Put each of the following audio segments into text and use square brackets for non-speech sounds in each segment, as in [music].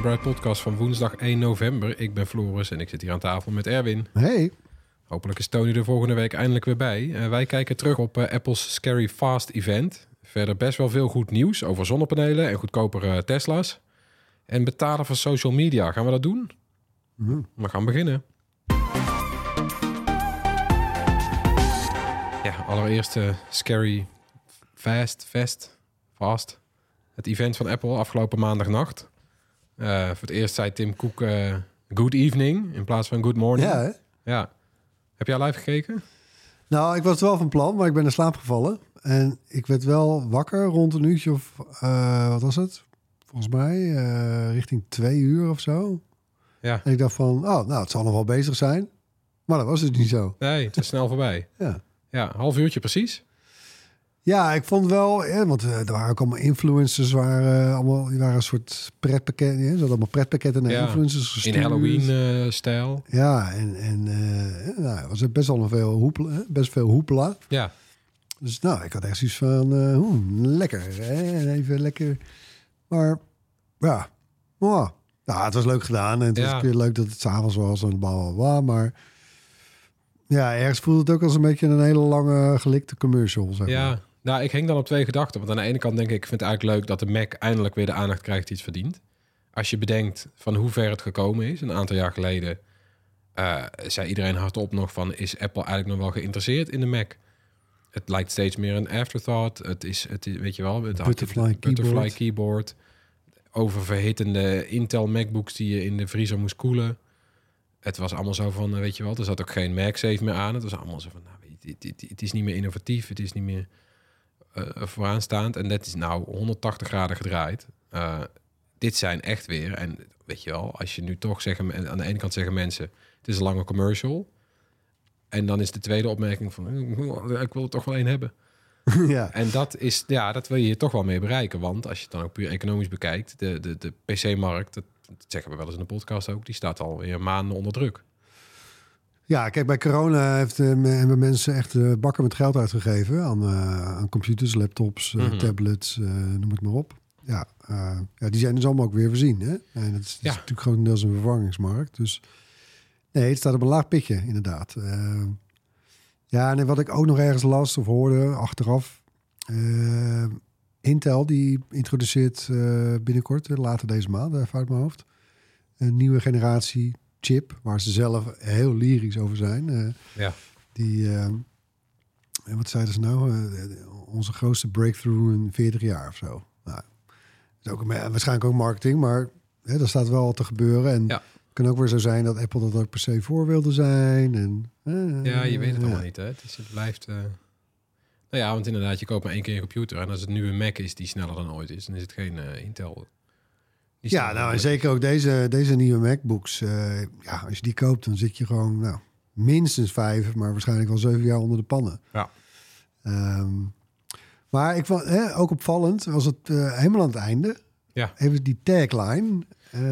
de Bright Podcast van woensdag 1 november. Ik ben Floris en ik zit hier aan tafel met Erwin. Hey, Hopelijk is Tony er volgende week eindelijk weer bij. Eh, wij kijken terug op eh, Apple's Scary Fast event. Verder best wel veel goed nieuws over zonnepanelen en goedkopere Tesla's. En betalen voor social media. Gaan we dat doen? We gaan beginnen. Ja, allereerst eh, Scary Fast, Fast, Fast. Het event van Apple afgelopen maandagnacht. Eh, voor het eerst zei Tim Cook eh, good evening in plaats van good morning. ja hè? Ja. Heb jij live gekeken? Nou, ik was wel van plan, maar ik ben in slaap gevallen. En ik werd wel wakker rond een uurtje of... eh, wat was het? Volgens mij richting twee uur of zo. Ja. En ik dacht van, oh, nou, het zal nog wel bezig zijn. Maar dat was dus niet zo. Nee, het is snel voorbij. Ja, Ja, half uurtje precies. Ja ik vond wel... Ja, want eh, er waren ook allemaal influencers... Waren, eh, allemaal, die waren een soort pretpakket. Ja, ze hadden allemaal pretpakketten naar Ja, influencers In gestuurd. Halloween-stijl. Ja, en, en eh, nou, er was best wel veel hoepla. Best veel hoepla. ja. Dus nou, ik had echt zoiets van, eh, oeh, lekker. Hè? En Even lekker. Maar ja, oh, nou, het was leuk gedaan. En het was Ja. ook weer leuk dat het s'avonds was en bla, bla, bla. Maar ja, ergens voelde het ook als een beetje een hele lange gelikte commercial. Zeg maar. ja. Nou, ik hing dan op twee gedachten. Want aan de ene kant denk ik, ik vind het eigenlijk leuk dat de Mac eindelijk weer de aandacht krijgt die het verdient. Als je bedenkt van hoe ver het gekomen is. Een aantal jaar geleden eh, zei iedereen hardop nog van, is Apple eigenlijk nog wel geïnteresseerd in de Mac? Het lijkt steeds meer een afterthought. Het is, het is weet je wel, het Butterfly butterfly keyboard. keyboard. Oververhittende Intel MacBooks die je in de vriezer moest koelen. Het was allemaal zo van, eh, weet je wel, er zat ook geen MagSafe meer aan. Het was allemaal zo van, nou, het, het- het is niet meer innovatief, het is niet meer vooraanstaand. En dat is nou 180 graden gedraaid. Eh, dit zijn echt weer, en weet je wel, als je nu toch zeggen, aan de ene kant zeggen mensen, het is een lange commercial. En dan is de tweede opmerking van, eh, ik wil er toch wel één hebben. [laughs] ja. En dat is, ja, dat wil je hier toch wel mee bereiken. Want als je het dan ook puur economisch bekijkt, de, de, de PC-markt, dat, dat zeggen we wel eens in de podcast ook, die staat alweer maanden onder druk. Ja, kijk, bij corona heeft, eh, hebben mensen echt eh, bakken met geld uitgegeven aan, eh, aan computers, laptops, Mhm. tablets, noem het maar op. Ja, ja, die zijn dus allemaal ook weer voorzien. Hè? En het is, natuurlijk grotendeels een vervangingsmarkt. Dus nee, het staat op een laag pitje, inderdaad. Ja, en wat ik ook nog ergens las of hoorde achteraf. Intel die introduceert binnenkort, later deze maand, even uit mijn hoofd, een nieuwe generatie chip, waar ze zelf heel lyrisch over zijn. eh, Ja. die, eh, en wat zeiden ze nou? Eh, onze grootste breakthrough in 40 jaar of zo. Nou, is ook waarschijnlijk ook marketing, maar hè, dat staat wel te gebeuren. En Ja. het kan ook weer zo zijn dat Apple dat ook per se voor wilde zijn. En, eh, Ja, je weet het allemaal niet. Hè? Het, is, het blijft. Nou ja, want inderdaad, je koopt maar één keer een computer. En als het nu een Mac is die sneller dan ooit is, dan is het geen Intel. Ja, nou en zeker ook deze, deze nieuwe MacBooks. eh, ja, als je die koopt, dan zit je gewoon nou, minstens vijf, maar waarschijnlijk wel zeven jaar onder de pannen. Ja. Ehm, maar ik vond hè, ook opvallend, was het eh, helemaal aan het einde. Ja. Even die tagline.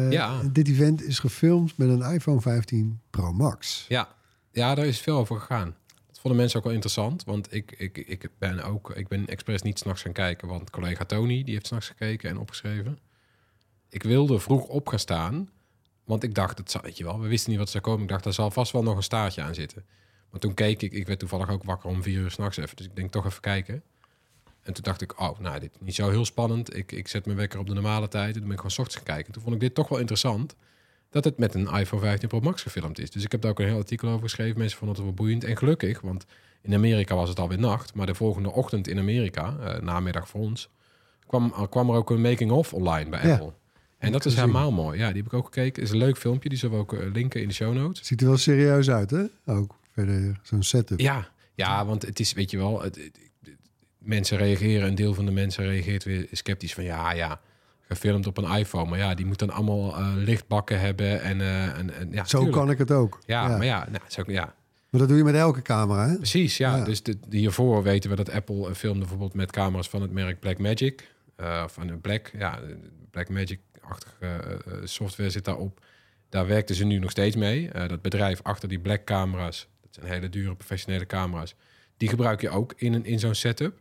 Ja. Dit event is gefilmd met een iPhone 15 Pro Max. Ja, ja, daar is veel over gegaan. Dat vonden mensen ook wel interessant, want ik, ik, ik ben ook, ik ben expres niet s'nachts gaan kijken, want collega Tony, die heeft s'nachts gekeken en opgeschreven. Ik wilde vroeg op gaan staan, Want ik dacht, het zal, weet je wel, we wisten niet wat zou komen. Ik dacht, daar zal vast wel nog een staartje aan zitten. Maar toen keek ik, ik werd toevallig ook wakker om vier uur s'nachts even. Dus ik denk toch even kijken. En toen dacht ik, oh, nou, dit is niet zo heel spannend. Ik, ik zet mijn wekker op de normale tijd. En toen ben ik gewoon 's ochtends gaan kijken. En toen vond ik dit toch wel interessant. Dat het met een iPhone 15 Pro Max gefilmd is. Dus ik heb daar ook een heel artikel over geschreven. Mensen vonden het wel boeiend. En gelukkig, want in Amerika was het alweer nacht. Maar de volgende ochtend in Amerika, eh, namiddag voor ons, kwam, er kwam er ook een making-of online bij Ja. En dat is helemaal mooi. Ja, die heb ik ook gekeken. is een leuk filmpje. Die zullen we ook eh, linken in de show notes. Ziet er wel serieus uit, hè? Ook verder zo'n setup. Ja, ja, want het is, weet je wel, het, het- het- mensen reageren, een deel van de mensen reageert weer sceptisch van ja, ja, gefilmd op een iPhone, maar ja, die moet dan allemaal eh, lichtbakken hebben en, eh, en, en ja, Zo tuurlijk. kan ik het ook. Ja, maar ja, nou, ook, ja, Maar dat doe je met elke camera, hè? precies, ja. Ja. Dus de, hiervoor weten we dat Apple filmde bijvoorbeeld met camera's van het merk Blackmagic, eh van een Black, ja, Blackmagic-achtige eh, eh, software zit daarop. Daar werkten ze nu nog steeds mee. Eh, dat bedrijf achter die Black camera's, dat zijn hele dure professionele camera's, die gebruik je ook in, een, in zo'n setup.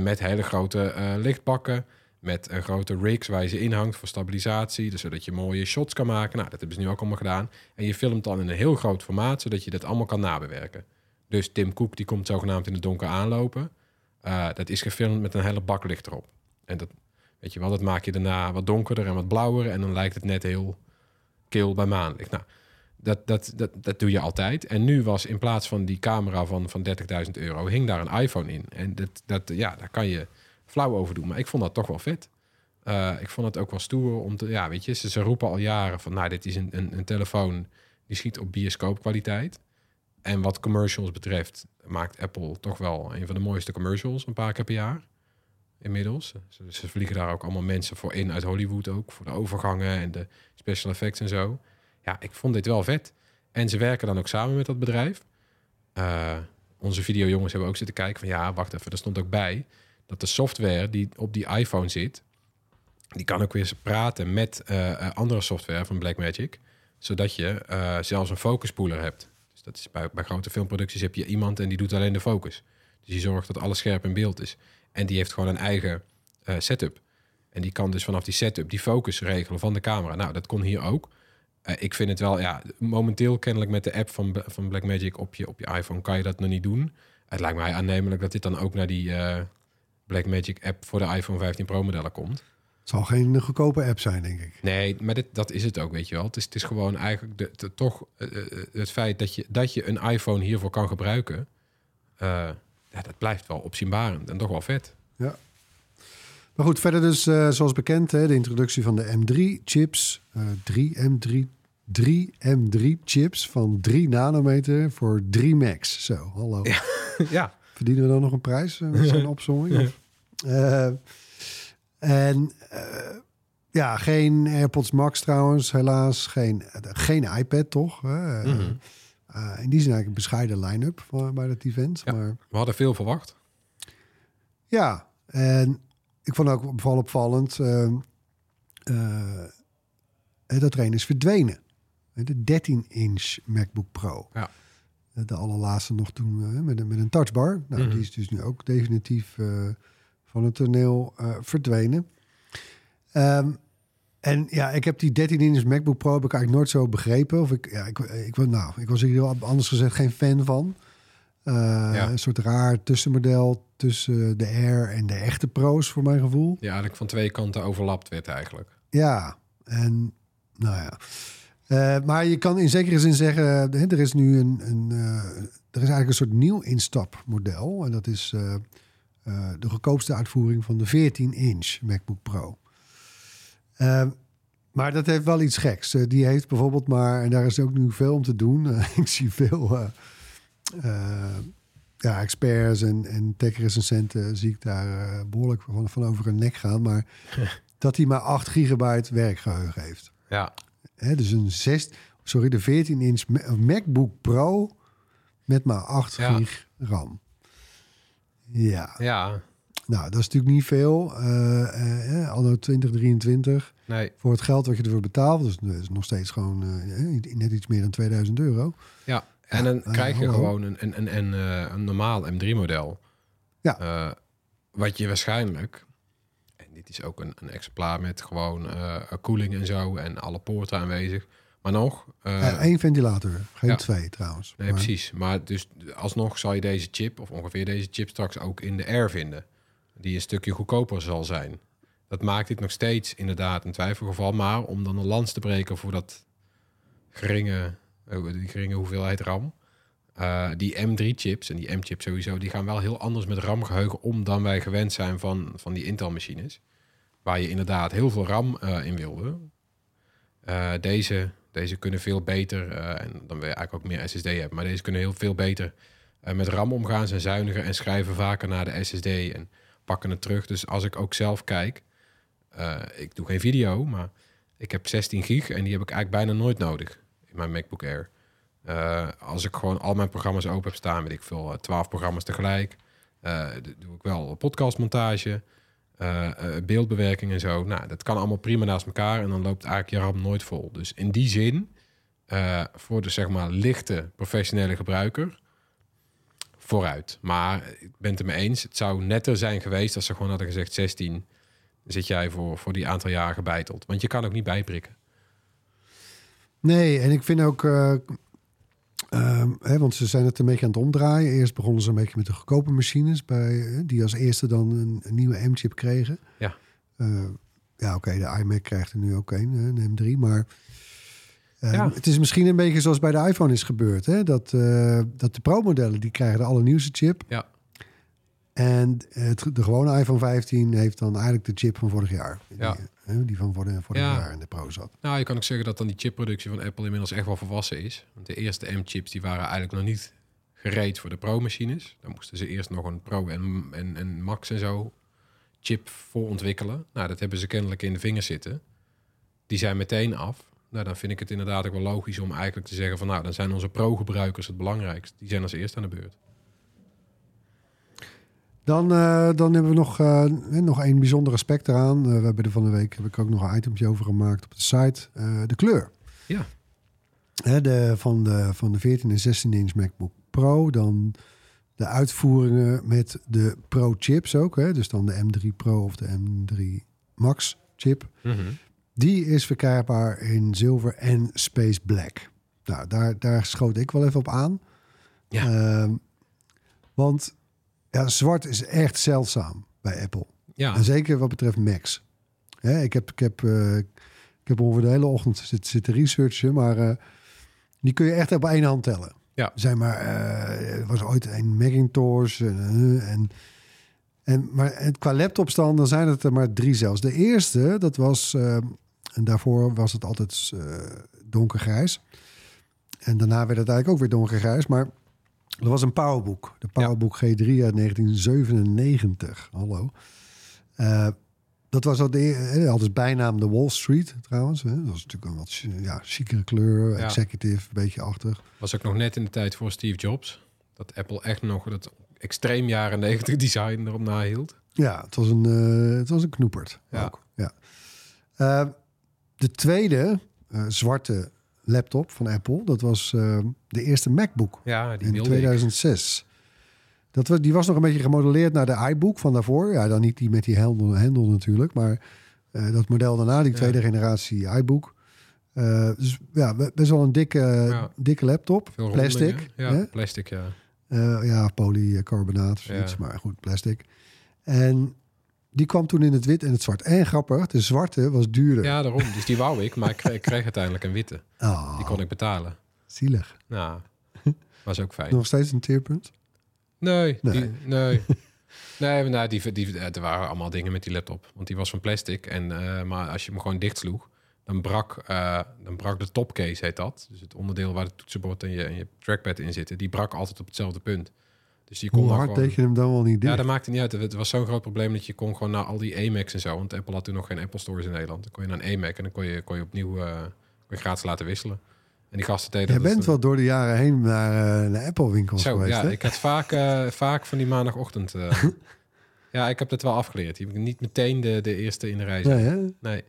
Met hele grote lichtbakken, met grote rigs waar je ze inhangt voor stabilisatie, dus zodat je mooie shots kan maken. Nou, dat hebben ze nu ook allemaal gedaan. En je filmt dan in een heel groot formaat, zodat je dat allemaal kan nabewerken. Dus Tim Cook die komt zogenaamd in het donker aanlopen. Dat is gefilmd met een hele bak licht erop. En dat, weet je wel, dat maak je daarna wat donkerder en wat blauwer. En dan lijkt het net heel kil bij maanlicht. Nou, dat, dat, dat, dat doe je altijd. En nu was in plaats van die camera van, van 30.000 euro, hing daar een iPhone in. En dat, dat, ja, daar kan je flauw over doen. Maar ik vond dat toch wel vet. Eh, ik vond het ook wel stoer om te... Ja, weet je, ze, ze roepen al jaren van... Nou, dit is een, een, een telefoon die schiet op bioscoopkwaliteit. En wat commercials betreft maakt Apple toch wel een van de mooiste commercials een paar keer per jaar. Inmiddels. Ze, vliegen daar ook allemaal mensen voor in uit Hollywood ook. Voor de overgangen en de special effects en zo. Ja, ik vond dit wel vet. En ze werken dan ook samen met dat bedrijf. Eh, onze videojongens hebben ook zitten kijken van... Ja, wacht even, er stond ook bij... dat de software die op die iPhone zit... die kan ook weer praten met eh, eh, andere software van Blackmagic... zodat je zelfs een focusspoeler hebt. Dus dat is bij, bij grote filmproducties heb je iemand en die doet alleen de focus. Dus die zorgt dat alles scherp in beeld is. En die heeft gewoon een eigen eh, setup. En die kan dus vanaf die setup die focus regelen van de camera. Nou, dat kon hier ook. Eh, ik vind het wel, ja, momenteel kennelijk met de app van, van Blackmagic op je, op je iPhone kan je dat nog niet doen. Het lijkt mij aannemelijk dat dit dan ook naar die eh, Blackmagic app voor de iPhone 15 Pro modellen komt. Het zal geen goedkope app zijn, denk ik. Nee, maar dit, dat is het ook, weet je wel. Het is, het is gewoon eigenlijk de, de- toch het feit dat je, dat je een iPhone hiervoor kan gebruiken. Ja, dat blijft wel opzienbarend en toch wel vet. Maar goed, verder dus, eh, zoals bekend, hè, de introductie van de M3-chips. eh 3 M3, 3 M3-chips van 3 nanometer voor 3 max. Zo, hallo. [laughs] ja, Verdienen we dan nog een prijs eh, met zo'n [laughs] opzomming? Of? Eh, en eh, ja, geen AirPods Max trouwens, helaas. Geen, eh, geen iPad, toch? Eh, Eh, in die zin eigenlijk een bescheiden line-up voor- bij dat event. Ja. Maar we hadden veel verwacht. Ja, en ik vond ook vooral opvallend eh, dat er een is verdwenen. De 13-inch MacBook Pro. Ja. Eh, De allerlaatste nog toen met, een, met een touchbar. Nou, Mhm. Die is dus nu ook definitief van het toneel verdwenen. Ehm, en ja, ik heb die 13-inch MacBook Pro heb ik eigenlijk nooit zo begrepen. Of ik, ja, ik, ik, nou, ik was er heel anders gezegd geen fan van. Eh, Ja. Een soort raar tussenmodel tussen de Air en de echte Pro's, voor mijn gevoel. Ja, eigenlijk van twee kanten overlapt werd eigenlijk. Ja, en nou ja. Eh, maar je kan in zekere zin zeggen, hè, er is nu een, een eh, er is eigenlijk een soort nieuw instapmodel. En dat is de goedkoopste uitvoering van de 14-inch MacBook Pro. Eh, maar dat heeft wel iets geks. Eh, die heeft bijvoorbeeld maar, en daar is ook nu veel om te doen. [laughs] Eh, ik zie veel eh, ja, experts en, en tech-recensenten zie ik daar eh, behoorlijk van, van over hun nek gaan. Maar [laughs] dat hij maar 8 gigabyte werkgeheugen heeft. Ja, Hè, dus een 6, sorry, de 14-inch MacBook Pro met maar 8 Ja. gig RAM. Ja, ja, nou, dat is natuurlijk niet veel. eh eh, anno 2023. nee, Voor het geld wat je ervoor betaalt, dus dat is nog steeds gewoon eh, net iets meer dan 2000 euro. ja. En dan eh, krijg je gewoon een, een, een, een, eh, een normaal M3-model. Ja. Eh, wat je waarschijnlijk, en dit is ook een, een exemplaar met gewoon eh, koeling en zo en alle poorten aanwezig. Maar nog... eh, Eh, Eén ventilator, geen ja. twee trouwens. Nee, Maar- precies. Maar dus alsnog zal je deze chip, of ongeveer deze chip, straks ook in de Air vinden. Die een stukje goedkoper zal zijn. Dat maakt dit nog steeds inderdaad een twijfelgeval. Maar om dan een lans te breken voor dat geringe, oh, die geringe hoeveelheid RAM. eh, die M3-chips en die M-chips sowieso, die gaan wel heel anders met RAM-geheugen om dan wij gewend zijn van, van die Intel-machines. Waar je inderdaad heel veel RAM eh, in wilde. Eh, deze, deze kunnen veel beter, eh, en dan wil je eigenlijk ook meer SSD hebben, maar deze kunnen heel veel beter eh, met RAM omgaan, zijn zuiniger en schrijven vaker naar de SSD en pakken het terug. Dus als ik ook zelf kijk, eh, ik doe geen video, maar ik heb 16 gig en die heb ik eigenlijk bijna nooit nodig in mijn MacBook Air. Eh, als ik gewoon al mijn programma's open heb staan, weet ik veel, eh, 12 programma's tegelijk. eh, doe ik wel podcastmontage, eh, eh, beeldbewerking en zo. Nou, dat kan allemaal prima naast elkaar en dan loopt eigenlijk je RAM nooit vol. Dus in die zin, eh, voor de zeg maar lichte professionele gebruiker, vooruit. Maar ik ben het er mee eens, het zou netter zijn geweest als ze gewoon hadden gezegd 16 dan zit jij voor, voor die aantal jaren gebeiteld. Want je kan ook niet bijprikken. Nee, en ik vind ook... eh, ehm, hè, want ze zijn het een beetje aan het omdraaien. Eerst begonnen ze een beetje met de goedkope machines... Bij, die als eerste dan een, een nieuwe M-chip kregen. Ja. Eh, ja, oké, de iMac krijgt er nu ook een, een M3. Maar eh, Ja. het is misschien een beetje zoals bij de iPhone is gebeurd. Hè? Dat, eh, dat de Pro-modellen, die krijgen de allernieuwste chip. Ja. En het, de gewone iPhone 15 heeft dan eigenlijk de chip van vorig jaar. Ja. Die, hè, die van vorig, vorig Ja. jaar in de Pro zat. Nou, je kan ook zeggen dat dan die chipproductie van Apple inmiddels echt wel volwassen is. Want de eerste M-chips die waren eigenlijk nog niet gereed voor de Pro-machines. Dan moesten ze eerst nog een Pro en, en, en Max en zo chip voor ontwikkelen. Nou, dat hebben ze kennelijk in de vingers zitten. Die zijn meteen af. Nou, dan vind ik het inderdaad ook wel logisch om eigenlijk te zeggen van... nou, dan zijn onze Pro-gebruikers het belangrijkst. Die zijn als eerste aan de beurt. Dan, eh, dan hebben we nog, eh, nog een bijzonder aspect eraan. Eh, we hebben er van de week heb ik ook nog een itemje over gemaakt op de site. De kleur. Ja. Hè, de, van, de, van de 14 en 16 inch MacBook Pro. Dan de uitvoeringen met de Pro chips ook. Hè, dus dan de M3 Pro of de M3 Max chip. Die is verkrijgbaar in zilver en space black. Nou, daar, daar schoot ik wel even op aan. Ja. Ehm, want ja, zwart is echt zeldzaam bij Apple. Ja, En zeker wat betreft Macs. Hè, ik, heb, ik, heb, eh, ik heb ongeveer de hele ochtend zitten, zitten researchen, maar eh, die kun je echt op één hand tellen. Ja. Zijn maar, eh, er was ooit een Macintosh en, en, en maar het, qua laptopstand dan zijn het er maar drie zelfs. De eerste, dat was, eh, en daarvoor was het altijd eh, donkergrijs. En daarna werd het eigenlijk ook weer donkergrijs, maar er was een Powerbook. De Powerbook G3 uit 1997. Hallo. Eh, dat was al de, eh, had dus bijnaam de Wall Street trouwens. Hè. Dat was natuurlijk een wat ja, chicere kleur, Ja. executive, een beetje achtig. was ook nog net in de tijd voor Steve Jobs. Dat Apple echt nog dat extreem jaren 90 design erop nahield. Ja, het was een, eh, het was een knoepert. Ja. Ook, ja. De tweede eh, zwarte laptop van Apple, dat was eh, de eerste MacBook. Ja, die in wilde ik. 2006. Dat was, die was nog een beetje gemodelleerd naar de iBook van daarvoor. Ja, dan niet die met die hendel natuurlijk, maar eh, dat model daarna, die Ja. tweede generatie iBook. Dus ja, be- best wel een dikke, Ja. dikke laptop. Veel plastic. Ja, hè? plastic, ja. Ja, polycarbonaat of Ja. zoiets, maar goed, plastic. En die kwam toen in het wit en het zwart. En grappig, de zwarte was duurder. Ja, daarom. Dus die wou ik, maar ik kreeg, ik kreeg uiteindelijk een witte. Ah, Die kon ik betalen. zielig. Nou, was ook fijn. Nog steeds een teerpunt? Nee, Nee. Die, nee. [laughs] Nee, maar nou, die, die, er waren allemaal dingen met die laptop. Want die was van plastic. En, eh, maar als je hem gewoon dicht sloeg, dan brak, eh, dan brak de topcase, heet dat. Dus het onderdeel waar het toetsenbord en je, en je trackpad in zitten, die brak altijd op hetzelfde punt. Dus die kon Hoe hard gewoon... deed je hem dan wel niet dicht? Ja, dat maakte niet uit. Het was zo'n groot probleem dat je kon gewoon naar al die Amex en zo. Want Apple had toen nog geen Apple stores in Nederland. Dan kon je naar een Amac en dan kon je, kon je opnieuw eh, kon je gratis laten wisselen. En die gasten deden Jij dat- bent wel door de jaren heen naar, eh, naar Apple winkels Zo, geweest, ja, hè? ik had vaak, eh, vaak van die maandagochtend. eh, [laughs] ja, ik heb dat wel afgeleerd. Je niet meteen de, de eerste in de rij. Nee? Nee,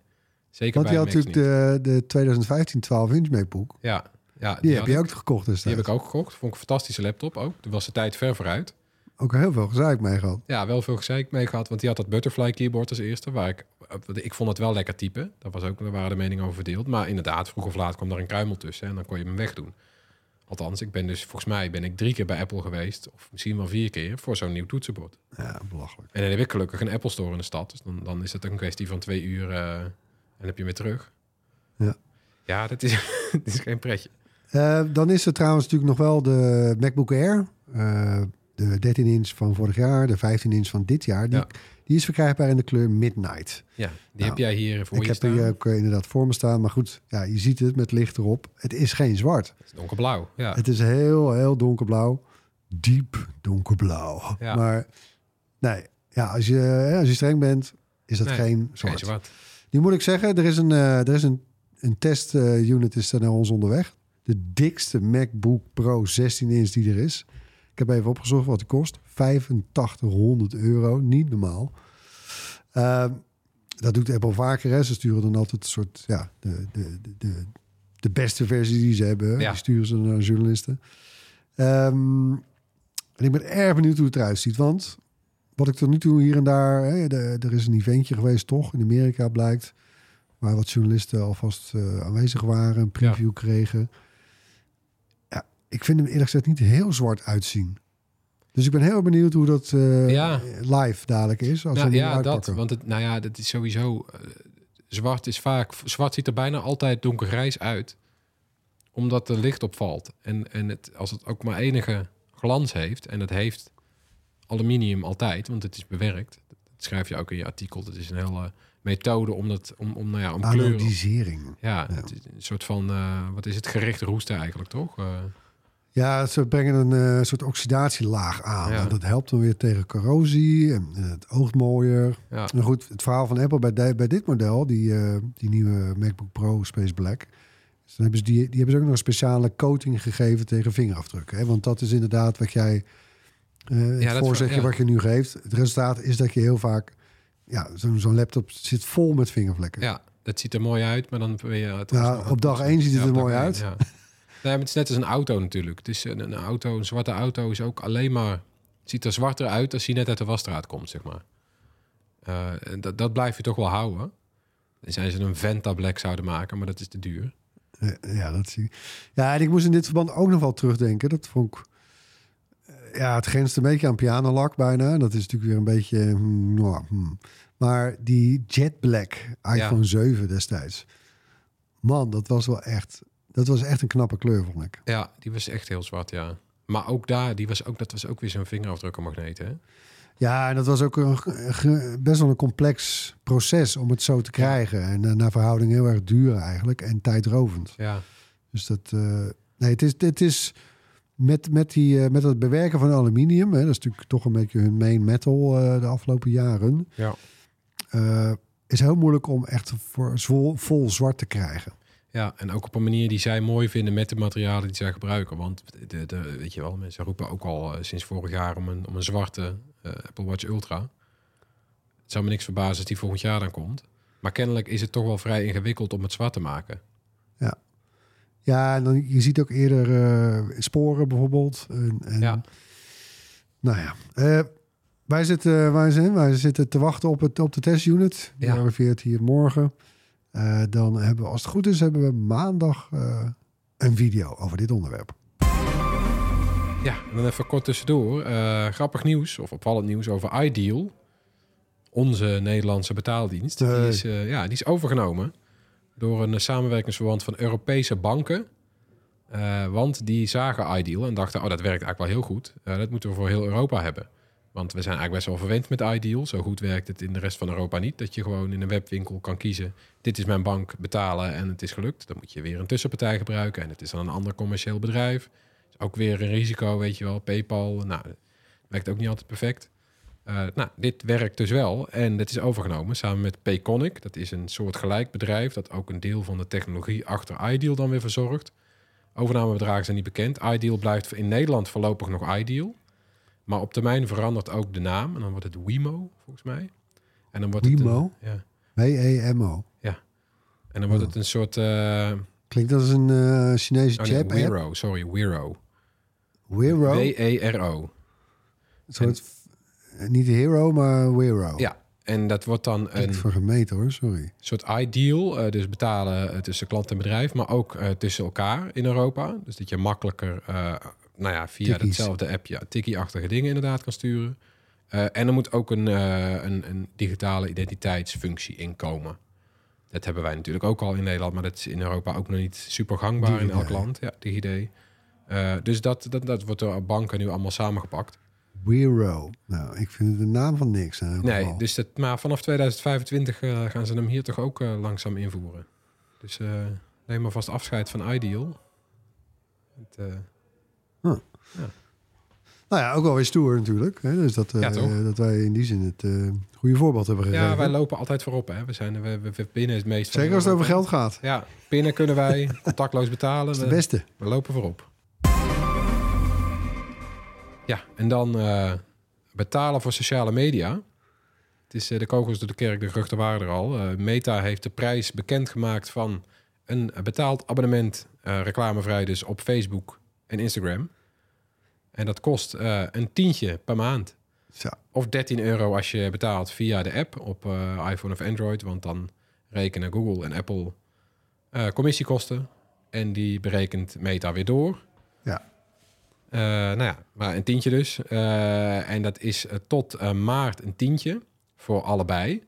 zeker Want je bij had Macs natuurlijk de, de 2015 12-inch MacBook. Ja, ja Die, heb je ook gekocht Die destijds. heb ik ook gekocht. Vond ik een fantastische laptop ook. Toen was de tijd ver vooruit. ook heel veel gezeik mee gehad. Ja, wel veel gezeik mee gehad, want die had dat butterfly keyboard als eerste, waar ik, ik vond het wel lekker typen. Daar, was ook, daar waren de meningen over verdeeld. Maar inderdaad, vroeg of laat kwam daar een kruimel tussen en dan kon je hem wegdoen. Althans, ik ben dus, volgens mij ben ik drie keer bij Apple geweest, of misschien wel vier keer, voor zo'n nieuw toetsenbord. Ja, belachelijk. En dan heb ik gelukkig een Apple Store in de stad, dus dan, dan is het een kwestie van twee uur eh, en heb je hem weer terug. Ja. Ja, dat is, [laughs] dat is geen pretje. Eh, dan is er trouwens natuurlijk nog wel de MacBook Air. Eh, de 13 inch van vorig jaar, de 15 inch van dit jaar. Die, Ja. die is verkrijgbaar in de kleur Midnight. Ja, die Nou, heb jij hier voor Ik je heb staan. hier ook eh, inderdaad voor me staan. Maar goed, ja, je ziet het met licht erop. Het is geen zwart. Het is donkerblauw, ja. Het is heel, heel donkerblauw. Diep donkerblauw. Ja. Maar nee, ja, als, je, als je streng bent, is dat Nee, geen Geen zwart. zwart. Nu moet ik zeggen, er is een, er is een, een test eh, unit is er naar ons onderweg. De dikste MacBook Pro 16 inch die er is. Ik heb even opgezocht wat die kost. 8500 euro, niet normaal. Ehm, dat doet Apple vaker. Hè. Ze sturen dan altijd een soort, ja, de, de, de, de, de beste versie die ze hebben. Ja. Die sturen ze naar journalisten. Ehm, en ik ben erg benieuwd hoe het eruit ziet. Want wat ik tot nu toe hier en daar... Hè, de- er is een eventje geweest, toch? In Amerika blijkt. Waar wat journalisten alvast eh, aanwezig waren. Een preview kregen. Ik vind hem eerlijk gezegd niet heel zwart uitzien. Dus ik ben heel benieuwd hoe dat eh, Ja. live dadelijk is. Als Nou, ja, dat. uitpakken. Want het, nou ja, dat is sowieso. eh, zwart is vaak. Zwart ziet er bijna altijd donkergrijs uit. Omdat er licht op valt. En, en het, als het ook maar enige glans heeft. En het heeft aluminium altijd, want het is bewerkt. Dat schrijf je ook in je artikel. Dat is een hele methode om dat. Om, om, nou ja, om kleuren. Anodisering. Ja, Ja. het is een soort van. eh, wat is het? Gericht roesten eigenlijk, toch? Ja, ze brengen een eh, soort oxidatielaag aan. Ja. En dat helpt dan weer tegen corrosie. En, het oogt mooier. ja. Goed, het verhaal van Apple bij, de- bij dit model, die, eh, die nieuwe MacBook Pro Space Black. Dus dan hebben ze die, die hebben ze ook nog een speciale coating gegeven tegen vingerafdrukken. Hè? Want dat is inderdaad wat jij, dat het is voorzegje wel- ja. wat je nu geeft. Het resultaat is dat je heel vaak, ja, zo'n laptop zit vol met vingervlekken. Ja, dat ziet er mooi uit, maar dan ben je... het op dag één ziet het er mooi één, uit. Nee, maar het is net als een auto natuurlijk. Het is een, een auto, een zwarte auto is ook alleen maar... Ziet er zwarter uit als hij net uit de wasstraat komt, zeg maar. Eh, en dat, dat blijf je toch wel houden. Dan zijn ze een Venta Black zouden maken, maar dat is te duur. Ja, ja, dat zie ik. Ja, en ik moest in dit verband ook nog wel terugdenken. Dat vond ik... eh, Ja, het grenst een beetje aan pianolak bijna. Dat is natuurlijk weer een beetje... hmm, nou, hmm. Maar die Jet Black iPhone 7 destijds. Man, dat was wel echt... Dat was echt een knappe kleur, vond ik. Ja, die was echt heel zwart, ja. Maar ook daar, die was ook, dat was ook weer zo'n vingerafdrukkenmagneet, hè? Ja, en dat was ook een, best wel een complex proces om het zo te krijgen. En eh, naar verhouding heel erg duur eigenlijk. En tijdrovend. Ja, Dus dat. eh, nee, het is, het is met, met, die, eh, met het bewerken van aluminium. Hè, dat is natuurlijk toch een beetje hun main metal de afgelopen jaren. ja. is heel moeilijk om echt voor vol, vol zwart te krijgen. Ja, en ook op een manier die zij mooi vinden met de materialen die zij gebruiken. Want de, de, weet je wel, mensen roepen ook al eh, sinds vorig jaar om een, om een zwarte eh, Apple Watch Ultra. Het zou me niks verbazen als die volgend jaar dan komt. Maar kennelijk is het toch wel vrij ingewikkeld om het zwart te maken. Ja, en dan, je ziet ook eerder eh, sporen bijvoorbeeld. En, en, Ja. Nou ja, wij, zitten, wij, zijn, wij zitten te wachten op, het, op de testunit. Die Ja. arriveert hier morgen. Eh, dan hebben we, als het goed is, hebben we maandag eh, een video over dit onderwerp. Ja, en dan even kort tussendoor. Eh, grappig nieuws, of opvallend nieuws over Ideal. Onze Nederlandse betaaldienst. Die, is, ja, die is overgenomen door een samenwerkingsverband van Europese banken. Want die zagen Ideal en dachten, oh, dat werkt eigenlijk wel heel goed. Dat moeten we voor heel Europa hebben. Want we zijn eigenlijk best wel verwend met Ideal. Zo goed werkt het in de rest van Europa niet. Dat je gewoon in een webwinkel kan kiezen. Dit is mijn bank, betalen en het is gelukt. Dan moet je weer een tussenpartij gebruiken. En het is dan een ander commercieel bedrijf. Ook weer een risico, weet je wel. Paypal, nou, dat werkt ook niet altijd perfect. Eh, nou, dit werkt dus wel. En het is overgenomen samen met Payconic. Dat is een soort gelijk bedrijf dat ook een deel van de technologie achter Ideal dan weer verzorgt. Overnamebedragen zijn niet bekend. Ideal blijft in Nederland voorlopig nog Ideal. Maar op termijn verandert ook de naam. En dan wordt het Wemo, volgens mij. En dan wordt Wemo? Het een, ja. W-E-M-O. En dan wordt het een soort... eh Klinkt als een eh Chinese oh nee, chat. Wero, sorry, Wero. Wero. W-E-R-O. Een soort, eh, niet Hero, maar Wero. Ja, en dat wordt dan Een... een voor gemeten hoor, sorry. soort ideal. dus betalen tussen klant en bedrijf, maar ook tussen elkaar in Europa. Dus dat je makkelijker, nou ja, via Tikkies. hetzelfde appje tikkie-achtige dingen inderdaad kan sturen. Eh, en er moet ook een, eh, een, een digitale identiteitsfunctie inkomen. Dat hebben wij natuurlijk ook al in Nederland, maar dat is in Europa ook nog niet super gangbaar in elk land. Ja, DigiD. Eh, dus dat, dat, dat wordt door banken nu allemaal samengepakt. Wero. Nou, ik vind de naam van niks. Nee, geval. dus dat, maar vanaf 2025 eh, gaan ze hem hier toch ook langzaam invoeren. Dus neem maar vast afscheid van Ideal. Het, Nou ja, ook wel weer stoer natuurlijk. Hè? Dus dat, eh, Ja, dat wij in die zin het eh, goede voorbeeld hebben gegeven. ja, wij lopen altijd voorop. Hè. We zijn we, binnen het meest. Zeker als het over geld gaat. Ja, binnen kunnen wij [laughs] contactloos betalen. Is We, beste. we lopen voorop. Ja, en dan eh, betalen voor sociale media. Het is de kogels door de kerk, de geruchten waren er al. Meta heeft de prijs bekendgemaakt van een betaald abonnement, reclamevrij dus, op Facebook en Instagram. En dat kost eh, een tientje per maand. Zo. Of 13 euro als je betaalt via de app op eh, iPhone of Android. Want dan rekenen Google en Apple eh, commissiekosten. En die berekent Meta weer door. Ja. Nou ja, maar een tientje dus. En dat is tot maart een tientje voor allebei.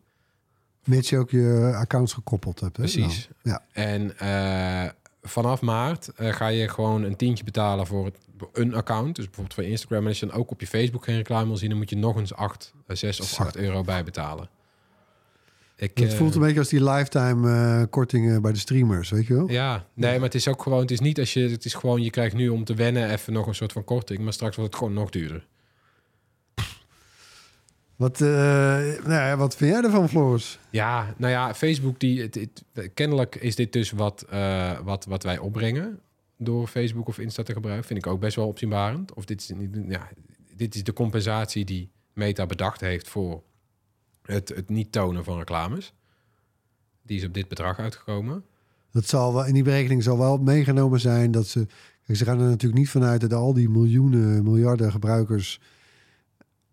Mits je ook je accounts gekoppeld hebt. Hè? Precies. Nou, ja. En eh, vanaf maart eh, ga je gewoon een tientje betalen voor het, een account. Dus bijvoorbeeld voor Instagram. En als je dan ook op je Facebook geen reclame wil zien... dan moet je nog eens 8, 6 of Zo. 8 euro bijbetalen. Ik, Het eh, voelt een beetje als die lifetime eh, kortingen bij de streamers, weet je wel? Ja, nee, maar het is ook gewoon... Het is niet als je... Het is gewoon, je krijgt nu om te wennen even nog een soort van korting. Maar straks wordt het gewoon nog duurder. Wat, eh, nou ja, wat vind jij ervan, Floris? Ja, nou ja, Facebook, die, het, het- kennelijk is dit dus wat, eh, wat, wat wij opbrengen door Facebook of Insta te gebruiken. Vind ik ook best wel opzienbarend. Of dit is, niet, ja, dit is de compensatie die Meta bedacht heeft voor het, het niet tonen van reclames. Die is op dit bedrag uitgekomen. Dat zal wel, in die berekening zal wel meegenomen zijn dat ze... Kijk, ze gaan er natuurlijk niet vanuit dat al die miljoenen, miljarden gebruikers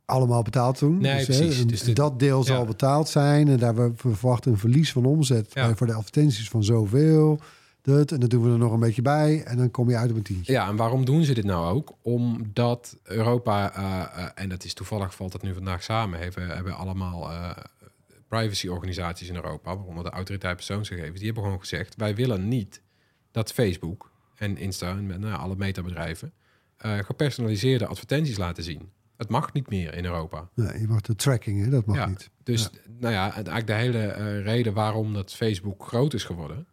allemaal betaald doen. Nee, hè, precies. Dus dit- dat deel zal betaald zijn. En daar we we verwachten een verlies van omzet Ja. voor de advertenties van zoveel. Dat, en dan doen we er nog een beetje bij. En dan kom je uit op een tientje. Ja, en waarom doen ze dit nou ook? Omdat Europa, eh, eh, en dat is toevallig valt dat nu vandaag samen, hebben, hebben allemaal eh privacyorganisaties in Europa, waaronder de Autoriteit Persoonsgegevens, die hebben gewoon gezegd: wij willen niet dat Facebook en Insta en nou, alle metabedrijven eh, gepersonaliseerde advertenties laten zien. Het mag niet meer in Europa. Nee, je mag de tracking, hè? dat mag Ja, niet. Dus nou ja, eigenlijk de hele eh, reden waarom dat Facebook groot is geworden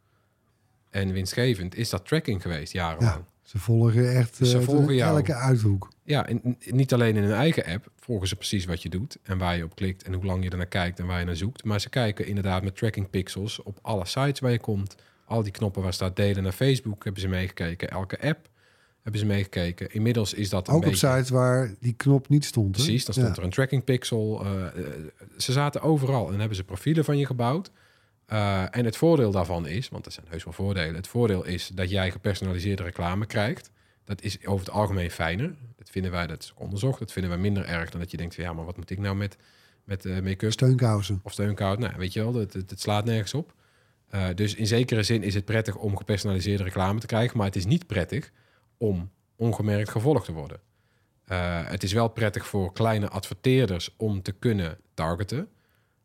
en winstgevend, is dat tracking geweest jarenlang. Ja, ze volgen echt Dus ze eh, volgen elke uithoek. Ja, en niet alleen in hun eigen app volgen ze precies wat je doet en waar je op klikt en hoe lang je ernaar kijkt en waar je naar zoekt. Maar ze kijken inderdaad met tracking pixels op alle sites waar je komt. Al die knoppen waar staat delen naar Facebook hebben ze meegekeken. Elke app hebben ze meegekeken. Inmiddels is dat een Ook op beetje... sites waar die knop niet stond. hè? Precies, dan stond Ja. er een tracking pixel. eh, eh, ze zaten overal en hebben ze profielen van je gebouwd. Eh, en het voordeel daarvan is, want er zijn heus wel voordelen. Het voordeel is dat jij gepersonaliseerde reclame krijgt. Dat is over het algemeen fijner. Dat vinden wij, dat is onderzocht. Dat vinden wij minder erg dan dat je denkt van ja, maar wat moet ik nou met, met make-up Steunkousen. of steunkoud? Nou, weet je wel, het, het, het slaat nergens op. Dus in zekere zin is het prettig om gepersonaliseerde reclame te krijgen, maar het is niet prettig om ongemerkt gevolgd te worden. Eh, het is wel prettig voor kleine adverteerders om te kunnen targeten.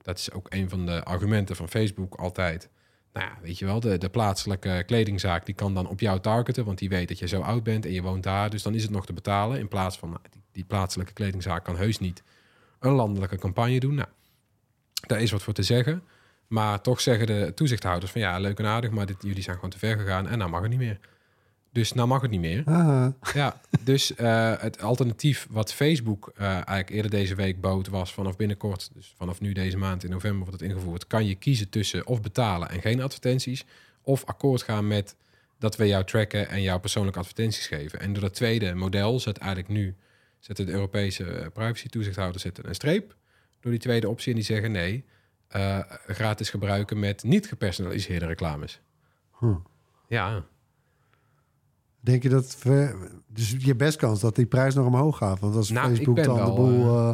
Dat is ook een van de argumenten van Facebook altijd. Nou ja, weet je wel, de, de plaatselijke kledingzaak die kan dan op jou targeten, want die weet dat je zo oud bent en je woont daar, dus dan is het nog te betalen. In plaats van nou, die, die plaatselijke kledingzaak kan heus niet een landelijke campagne doen. Nou, daar is wat voor te zeggen. Maar toch zeggen de toezichthouders van ja, leuk en aardig, maar dit, jullie zijn gewoon te ver gegaan en nou mag het niet meer. Dus nou mag het niet meer. Ah, Ja, dus eh, het alternatief wat Facebook eh, eigenlijk eerder deze week bood was vanaf binnenkort, dus vanaf nu deze maand in november wordt het ingevoerd, kan je kiezen tussen of betalen en geen advertenties, of akkoord gaan met dat we jou tracken en jou persoonlijke advertenties geven. En door dat tweede model zet eigenlijk nu, zetten de Europese eh, privacy toezichthouders zetten een streep door die tweede optie en die zeggen nee, gratis gebruiken met niet gepersonaliseerde reclames. Huh. Ja, Denk je dat... ver- Dus je best kans dat die prijs nog omhoog gaat. Want als Nou, Facebook dan de boel eh,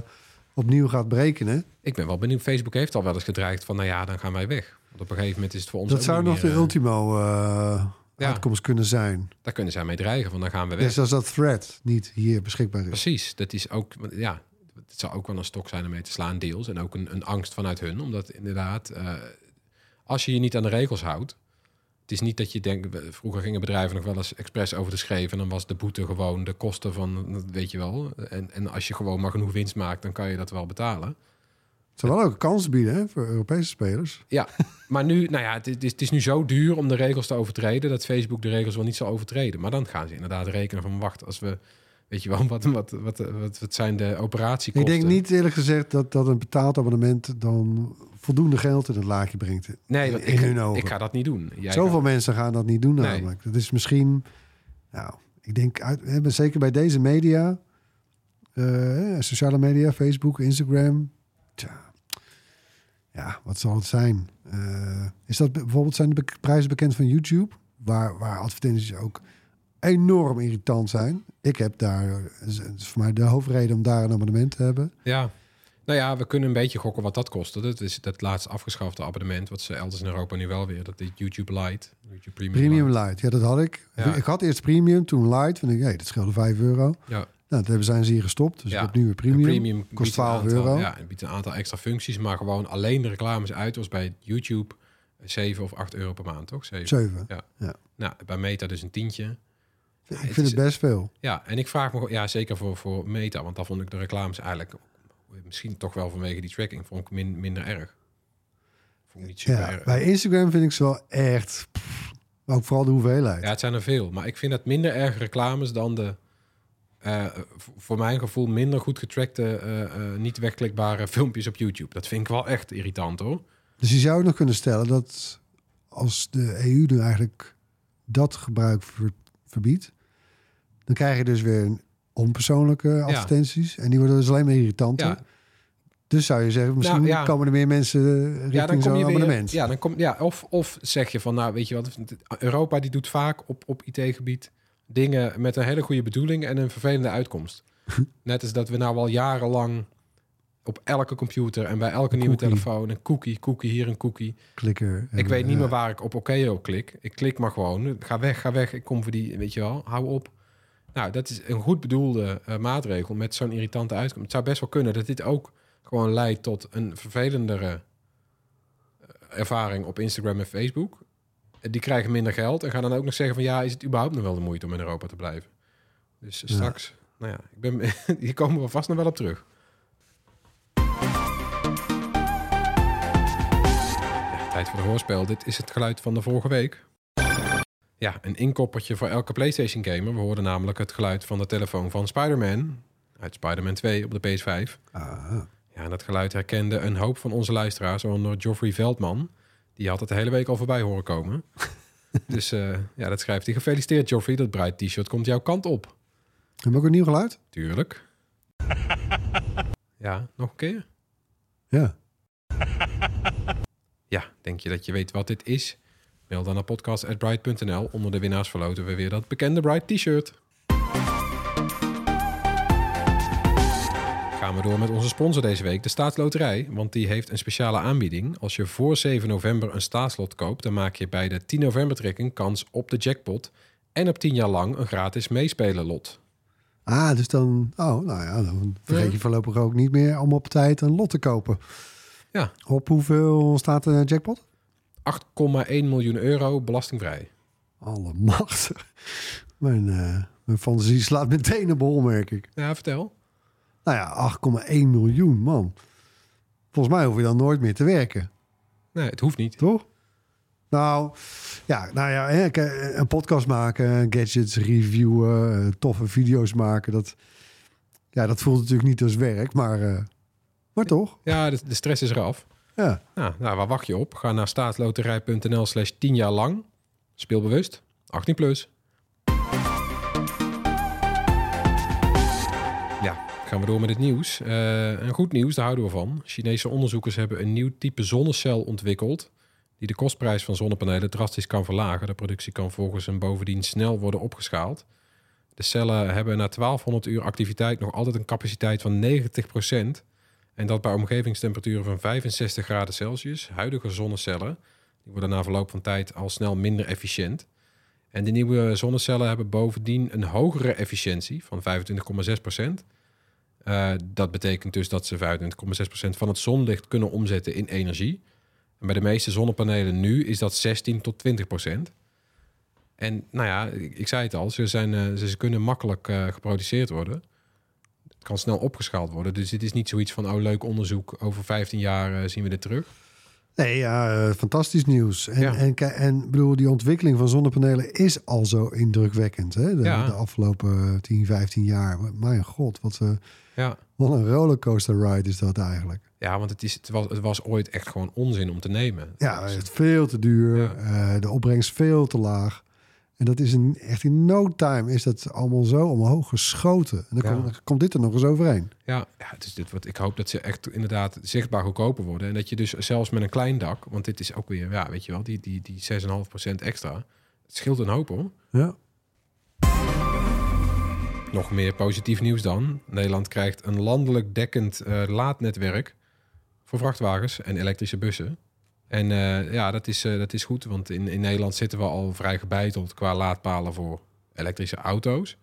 opnieuw gaat berekenen... Ik ben wel benieuwd. Facebook heeft al wel eens gedreigd van, nou ja, dan gaan wij weg. Want op een gegeven moment is het voor ons Dat zou nog de meer, eh, ultimo eh, ja. uitkomst kunnen zijn. Daar kunnen zij mee dreigen, van dan gaan we weg. Net als dat thread niet hier beschikbaar is. Precies, dat is ook, ja, het zou ook wel een stok zijn om mee te slaan, deels. En ook een, een angst vanuit hun, omdat inderdaad, eh, als je je niet aan de regels houdt, het is niet dat je denkt, vroeger gingen bedrijven nog wel eens expres over de schreef en dan was de boete gewoon de kosten van, weet je wel. En, en als je gewoon maar genoeg winst maakt, dan kan je dat wel betalen. Het zou wel ook een kans bieden hè, voor Europese spelers. Ja, maar nu, nou ja, het is, het is nu zo duur om de regels te overtreden dat Facebook de regels wel niet zal overtreden. Maar dan gaan ze inderdaad rekenen van, wacht, als we, weet je wel, wat, wat, wat, wat, wat zijn de Ik operatiekosten? denk niet eerlijk gezegd dat, dat een betaald abonnement dan voldoende geld in het laadje brengt. Nee, in ik, hun ogen. ik ga dat niet doen. Jij Zoveel mensen gaan dat niet doen Nee. namelijk. Dat is misschien, nou, ik denk, uit, zeker bij deze media, eh, sociale media, Facebook, Instagram. Tja, ja, wat zal het zijn? Eh, is dat bijvoorbeeld, zijn de prijzen bekend van YouTube? Waar, waar advertenties ook enorm irritant zijn. Ik heb daar, is voor mij de hoofdreden om daar een abonnement te hebben. Ja. Nou ja, we kunnen een beetje gokken wat dat kostte. Dat is dat laatst afgeschafte abonnement, wat ze elders in Europa nu wel weer. Dat is YouTube Lite, YouTube Premium. Premium Lite. Ja, dat had ik. Ja. Ik had eerst Premium, toen Light. Van ik, hey, dat scheelde 5 euro. Ja, Nou, dat hebben zijn ze hier gestopt. Dus Ja. ik heb nu weer een Premium. premium kost biedt een 12 aantal- euro. Ja, het biedt een aantal extra functies, maar gewoon alleen de reclames uit was bij YouTube 7 of 8 euro per maand, toch? 7. 7. Nou, bij Meta dus een tientje. Ik het vind is- het best veel. Ja, en ik vraag me, ja, zeker voor, voor Meta, want daar vond ik de reclames eigenlijk, misschien toch wel vanwege die tracking, vond ik min, minder erg. Vond ik niet super Ja, erg. bij Instagram vind ik ze wel echt... pff, ook vooral de hoeveelheid. Ja, het zijn er veel. Maar ik vind het minder erg reclames dan de... eh, voor mijn gevoel minder goed getrackte, eh, eh, niet wegklikbare filmpjes op YouTube. Dat vind ik wel echt irritant hoor. Dus je zou nog kunnen stellen dat als de EU nu eigenlijk dat gebruik verbiedt... dan krijg je dus weer onpersoonlijke advertenties. En die worden dus alleen maar irritanter. Ja, Dus zou je zeggen, misschien Nou, ja. komen er meer mensen richting ja dan kom zo'n weer. abonnement. Ja, dan kom, ja of, of zeg je van, nou weet je wat, Europa die doet vaak op, op IT-gebied dingen met een hele goede bedoeling en een vervelende uitkomst. [laughs] Net als dat we nou al jarenlang op elke computer en bij elke nieuwe telefoon een cookie, cookie hier een cookie. Klikker. Ik en, weet niet eh, meer waar ik op oké op klik. Ik klik maar gewoon. Ga weg, ga weg. Ik kom voor die, weet je wel. Hou op. Nou, dat is een goed bedoelde eh, maatregel met zo'n irritante uitkomst. Het zou best wel kunnen dat dit ook gewoon leidt tot een vervelendere eh, ervaring op Instagram en Facebook. Eh, Die krijgen minder geld en gaan dan ook nog zeggen van ja, is het überhaupt nog wel de moeite om in Europa te blijven? Dus straks, nou ja, ik ben, [laughs] hier komen we vast nog wel op terug. De hoorspel. Dit is het geluid van de vorige week. Ja, een inkoppertje voor elke PlayStation gamer. We hoorden namelijk het geluid van de telefoon van Spider-Man. Uit Spider-Man 2 op de PS5. ah, Ja, en dat geluid herkende een hoop van onze luisteraars, waaronder Geoffrey Veldman. Die had het de hele week al voorbij horen komen. [laughs] dus eh, ja, dat schrijft hij. Gefeliciteerd Geoffrey, dat Bright T-shirt komt jouw kant op. Hebben we ook een nieuw geluid? Tuurlijk. [laughs] ja, nog een keer? Ja. Ja, denk je dat je weet wat dit is? Mail dan naar podcast.bright.nl. Onder de winnaars verloten we weer dat bekende Bright T-shirt. Gaan we door met onze sponsor deze week, de Staatsloterij. Want die heeft een speciale aanbieding. Als je voor 7 november een staatslot koopt... dan maak je bij de 10 november trekking kans op de jackpot... en op 10 jaar lang een gratis meespelen lot. Ah, dus dan... Oh, nou ja, dan vergeet je voorlopig ook niet meer om op tijd een lot te kopen. Ja. Op hoeveel staat de jackpot? 8,1 miljoen euro belastingvrij. Allemachtig. [laughs] Mijn, eh, mijn fantasie slaat meteen een bol, merk ik. Ja, vertel. Nou ja, 8,1 miljoen, man. Volgens mij hoef je dan nooit meer te werken, Nee, het hoeft niet. toch? Nou, ja, nou ja, k- een podcast maken, gadgets reviewen, eh, toffe video's maken. Dat, ja, dat voelt natuurlijk niet als werk, maar, eh, maar toch. Ja, de, de stress is eraf. Ja. Nou, nou, waar wacht je op? Ga naar staatsloterij.nl slash 10 jaar lang. Speel bewust. 18 plus. Ja, gaan we door met het nieuws. Eh een goed nieuws, daar houden we van. Chinese onderzoekers hebben een nieuw type zonnecel ontwikkeld... die de kostprijs van zonnepanelen drastisch kan verlagen. De productie kan volgens hem bovendien snel worden opgeschaald. De cellen hebben na 1200 uur activiteit nog altijd een capaciteit van 90%. En dat bij omgevingstemperaturen van 65 graden Celsius. Huidige zonnecellen die worden na verloop van tijd al snel minder efficiënt. En de nieuwe zonnecellen hebben bovendien een hogere efficiëntie van 25,6%. Uh, dat betekent dus dat ze 25,6% van het zonlicht kunnen omzetten in energie. En bij de meeste zonnepanelen nu is dat 16 tot 20%. En nou ja, ik, zei het al, ze, zijn, ze, kunnen makkelijk uh, geproduceerd worden. Kan snel opgeschaald worden. Dus het is niet zoiets van, oh leuk onderzoek, over 15 jaar zien we dit terug. Nee, ja, fantastisch nieuws. En, ja. en, en bedoel, die ontwikkeling van zonnepanelen is al zo indrukwekkend. Hè? De, ja. de afgelopen 10, 15 jaar. Mijn god, wat, uh, ja. wat een rollercoaster ride is dat eigenlijk. Ja, want het, is, het, was, het was ooit echt gewoon onzin om te nemen. Ja, het is veel te duur. Ja. Uh, de opbrengst veel te laag. En dat is een, echt in no time is dat allemaal zo omhoog geschoten. En dan, Ja. komt, komt dit er nog eens overheen. Ja, ja het is dit wat ik hoop dat ze echt inderdaad zichtbaar goedkoper worden. En dat je dus zelfs met een klein dak, want dit is ook weer, ja, weet je wel, die, die, die 6,5% extra. Het scheelt een hoop hoor. Ja. Nog meer positief nieuws dan. Nederland krijgt een landelijk dekkend eh, laadnetwerk voor vrachtwagens en elektrische bussen. En eh, ja, dat is, eh, dat is goed, want in, in Nederland zitten we al vrij gebeiteld qua laadpalen voor elektrische auto's.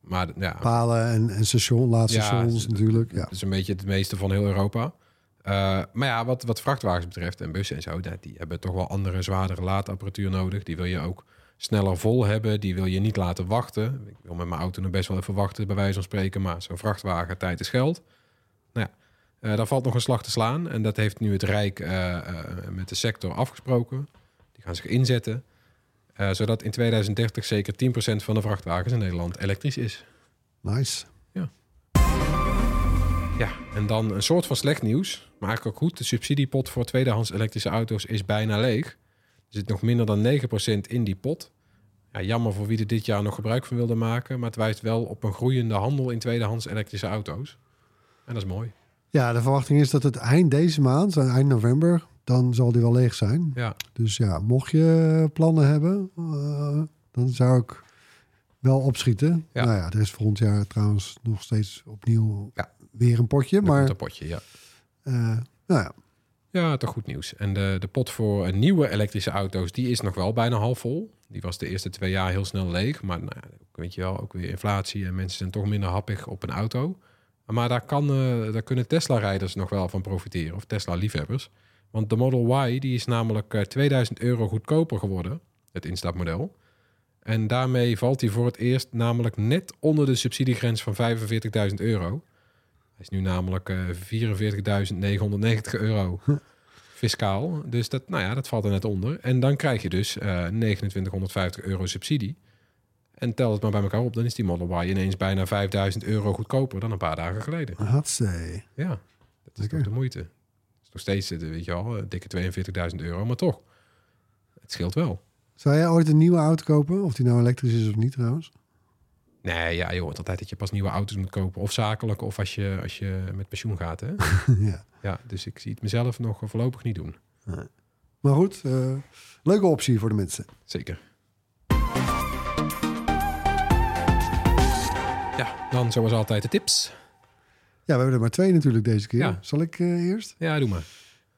Maar ja, Palen en, en station, laadstations Ja, natuurlijk. Ja. dat is een beetje het meeste van heel Europa. Eh, maar ja, wat, wat vrachtwagens betreft en bussen en zo, die hebben toch wel andere, zwaardere laadapparatuur nodig. Die wil je ook sneller vol hebben. Die wil je niet laten wachten. Ik wil met mijn auto nog best wel even wachten, bij wijze van spreken. Maar zo'n vrachtwagen, tijd is geld. Ja, eh, daar valt nog een slag te slaan. En dat heeft nu het Rijk eh, eh, met de sector afgesproken. Die gaan zich inzetten. zodat in 2030 zeker 10% van de vrachtwagens in Nederland elektrisch is. Nice. Ja, en dan een soort van slecht nieuws, maar eigenlijk ook goed. De subsidiepot voor tweedehands elektrische auto's is bijna leeg. Er zit nog minder dan 9% in die pot. Ja, jammer voor wie er dit jaar nog gebruik van wilde maken, maar het wijst wel op een groeiende handel in tweedehands elektrische auto's. En dat is mooi. Ja, de verwachting is dat het eind deze maand, eind november, dan zal die wel leeg zijn. Ja, Dus ja, mocht je plannen hebben, eh, dan zou ik wel opschieten. Ja. Nou ja, er is volgend jaar trouwens nog steeds opnieuw Ja. weer een potje. maar... Maar een potje, ja. eh, nou ja, Ja, toch goed nieuws. En de, de pot voor eh, nieuwe elektrische auto's, die is nog wel bijna half vol. Die was de eerste twee jaar heel snel leeg. Maar nou, weet je wel, ook weer inflatie en mensen zijn toch minder happig op een auto. Maar daar, kan, eh, daar kunnen Tesla-rijders nog wel van profiteren, of Tesla-liefhebbers. Want de Model Y die is namelijk eh, 2000 euro goedkoper geworden, het instapmodel. En daarmee valt hij voor het eerst namelijk net onder de subsidiegrens van 45.000 euro. Hij is nu namelijk eh 44.990 euro [laughs] fiscaal. Dus dat, nou ja, dat valt er net onder. En dan krijg je dus eh 2950 euro subsidie. En tel het maar bij elkaar op, dan is die Model Y ineens bijna 5000 euro goedkoper dan een paar dagen geleden. hatsé. Ja, dat is toch de moeite. Het is nog steeds, eh, weet je wel, eh, dikke 42.000 euro, maar toch. Het scheelt wel. Zou jij ooit een nieuwe auto kopen? Of die nou elektrisch is of niet trouwens? Nee, ja, je hoort altijd dat je pas nieuwe auto's moet kopen. Of zakelijk, of als je, als je met pensioen gaat. Hè? [laughs] ja. ja, dus ik zie het mezelf nog voorlopig niet doen. Maar goed, eh, leuke optie voor de mensen. Zeker. Dan zoals altijd de tips. Ja, we hebben er maar twee natuurlijk deze keer. Ja. Zal ik eh, eerst? Ja, doe maar.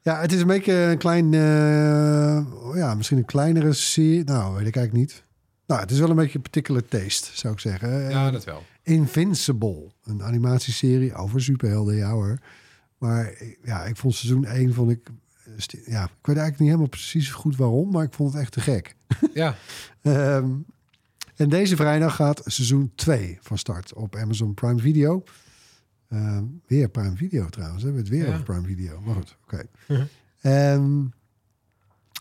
Ja, het is een beetje een klein, eh, ja, misschien een kleinere serie. Nou, weet ik eigenlijk niet. Nou, het is wel een beetje een particular taste, zou ik zeggen. Ja, Eh, dat wel. Invincible, een animatieserie over superhelden, ja hoor. Maar ja, ik vond seizoen 1 vond ik, ja, ik weet eigenlijk niet helemaal precies goed waarom, maar ik vond het echt te gek. Ja, [laughs] Ehm, en deze vrijdag gaat seizoen 2 van start op Amazon Prime Video. Ehm, weer Prime Video trouwens, we hebben het weer Ja. over Prime Video. Maar goed, oké. Mhm. Ehm,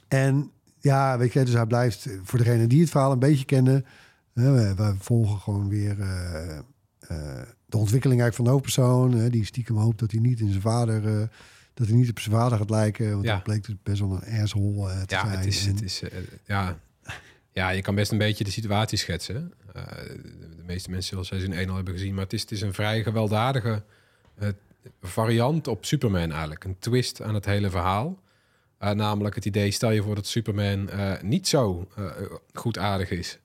en ja, weet je, dus hij blijft, voor degene die het verhaal een beetje kennen, we, we volgen gewoon weer eh, eh, de ontwikkeling eigenlijk van de hoofdpersoon. Die stiekem hoopt dat hij niet in zijn vader, eh, dat hij niet op zijn vader gaat lijken. Want Ja. dat bleek dus best wel een asshole eh, te ja, zijn. het is, En- het is, ja. Ja, je kan best een beetje de situatie schetsen. Eh, de, meeste mensen zullen seizoen 1 al hebben gezien. Maar het is, het is een vrij gewelddadige eh, variant op Superman eigenlijk. Een twist aan het hele verhaal. Eh, namelijk het idee, stel je voor dat Superman niet zo uh, goedaardig is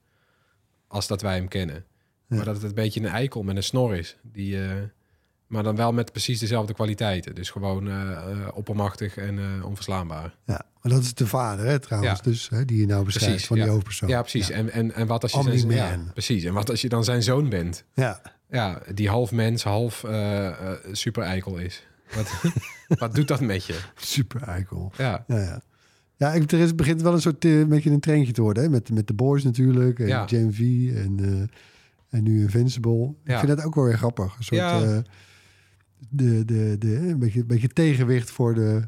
als dat wij hem kennen. Ja. Maar dat het een beetje een eikel met een snor is. Die, maar dan wel met precies dezelfde kwaliteiten. Dus gewoon uh, oppermachtig en uh, onverslaanbaar. Ja, maar dat is de vader, hè, trouwens. Ja. Dus hè, die je nou beschrijft Precies, van die ja. hoofdpersoon. Ja, precies. Ja. En, en, en wat als je Omni zijn, Man. precies. En wat als je dan zijn zoon bent? ja. Ja, die half mens, half uh, super eikel is. Wat, [laughs] wat doet dat met je? Super eikel. Ja. Ja, ja. Ja, ik, er is, begint wel een soort uh, beetje een treintje te worden. Hè? Met, met de boys natuurlijk. En. Gen V en, en nu Invincible. Ik vind dat ook wel weer grappig. Een soort Ja. De, de, de, een, beetje, een beetje tegenwicht voor de,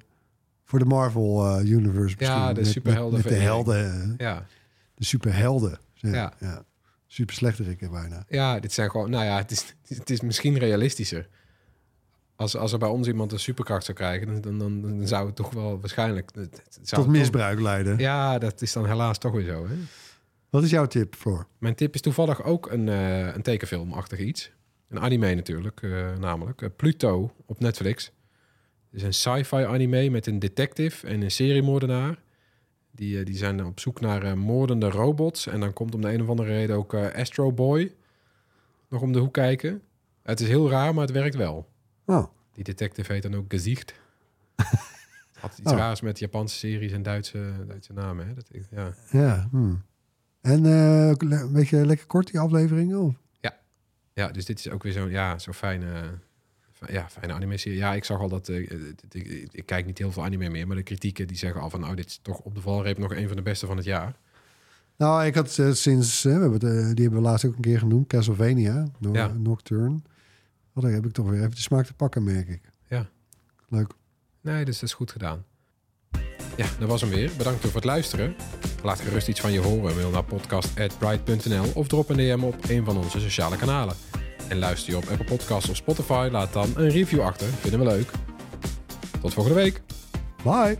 voor de Marvel uh, Universe. Ja, de Met- superhelden Met, met de helden. uh, Ja. De superhelden. Ja, Ja. ja. Super slechterikken bijna. ja, dit zijn gewoon... Nou ja, het is, het is misschien realistischer. Als, als er bij ons iemand een superkracht zou krijgen... dan, dan, dan zou het toch wel waarschijnlijk... Het, het zou Tot toch- misbruik leiden. Ja, dat is dan helaas toch weer zo. Hè? Wat is jouw tip voor? Mijn tip is toevallig ook een, eh, een tekenfilmachtig iets. Een anime natuurlijk, eh, namelijk. Eh, Pluto op Netflix. Het is een sci-fi anime met een detective en een seriemoordenaar. Die, eh, die zijn op zoek naar moordende robots. En dan komt om de een of andere reden ook Astro Boy nog om de hoek kijken. Het is heel raar, maar het werkt wel. Oh, Die detective heet dan ook Gezicht. [laughs] Had iets Oh. raars met Japanse series en Duitse, Duitse namen. Hè? Dat, ja. ja. Hmm. En le- een beetje lekker kort die afleveringen? Of? Ja, dus dit is ook weer zo'n ja, zo fijne, fi- ja, fijne anime-serie. Ja, ik zag al dat... eh, dit- ik, ik kijk niet heel veel anime meer, maar de kritieken die zeggen al van... nou, dit is toch op de valreep nog een van de beste van het jaar. Nou, ik had eh, sinds, eh, we hebben eh, die hebben we laatst ook een keer genoemd, Castlevania, no Ja. Nocturne. Oh, daar heb ik toch weer even de smaak te pakken, merk ik. Ja. Leuk. Nee, dus dat is goed gedaan. Ja, dat was hem weer. Bedankt voor het luisteren. Laat gerust iets van je horen. Mail naar podcast.bright.nl of drop een DM op een van onze sociale kanalen. En luister je op Apple Podcasts of Spotify, laat dan een review achter. Vinden we leuk. Tot volgende week. Bye.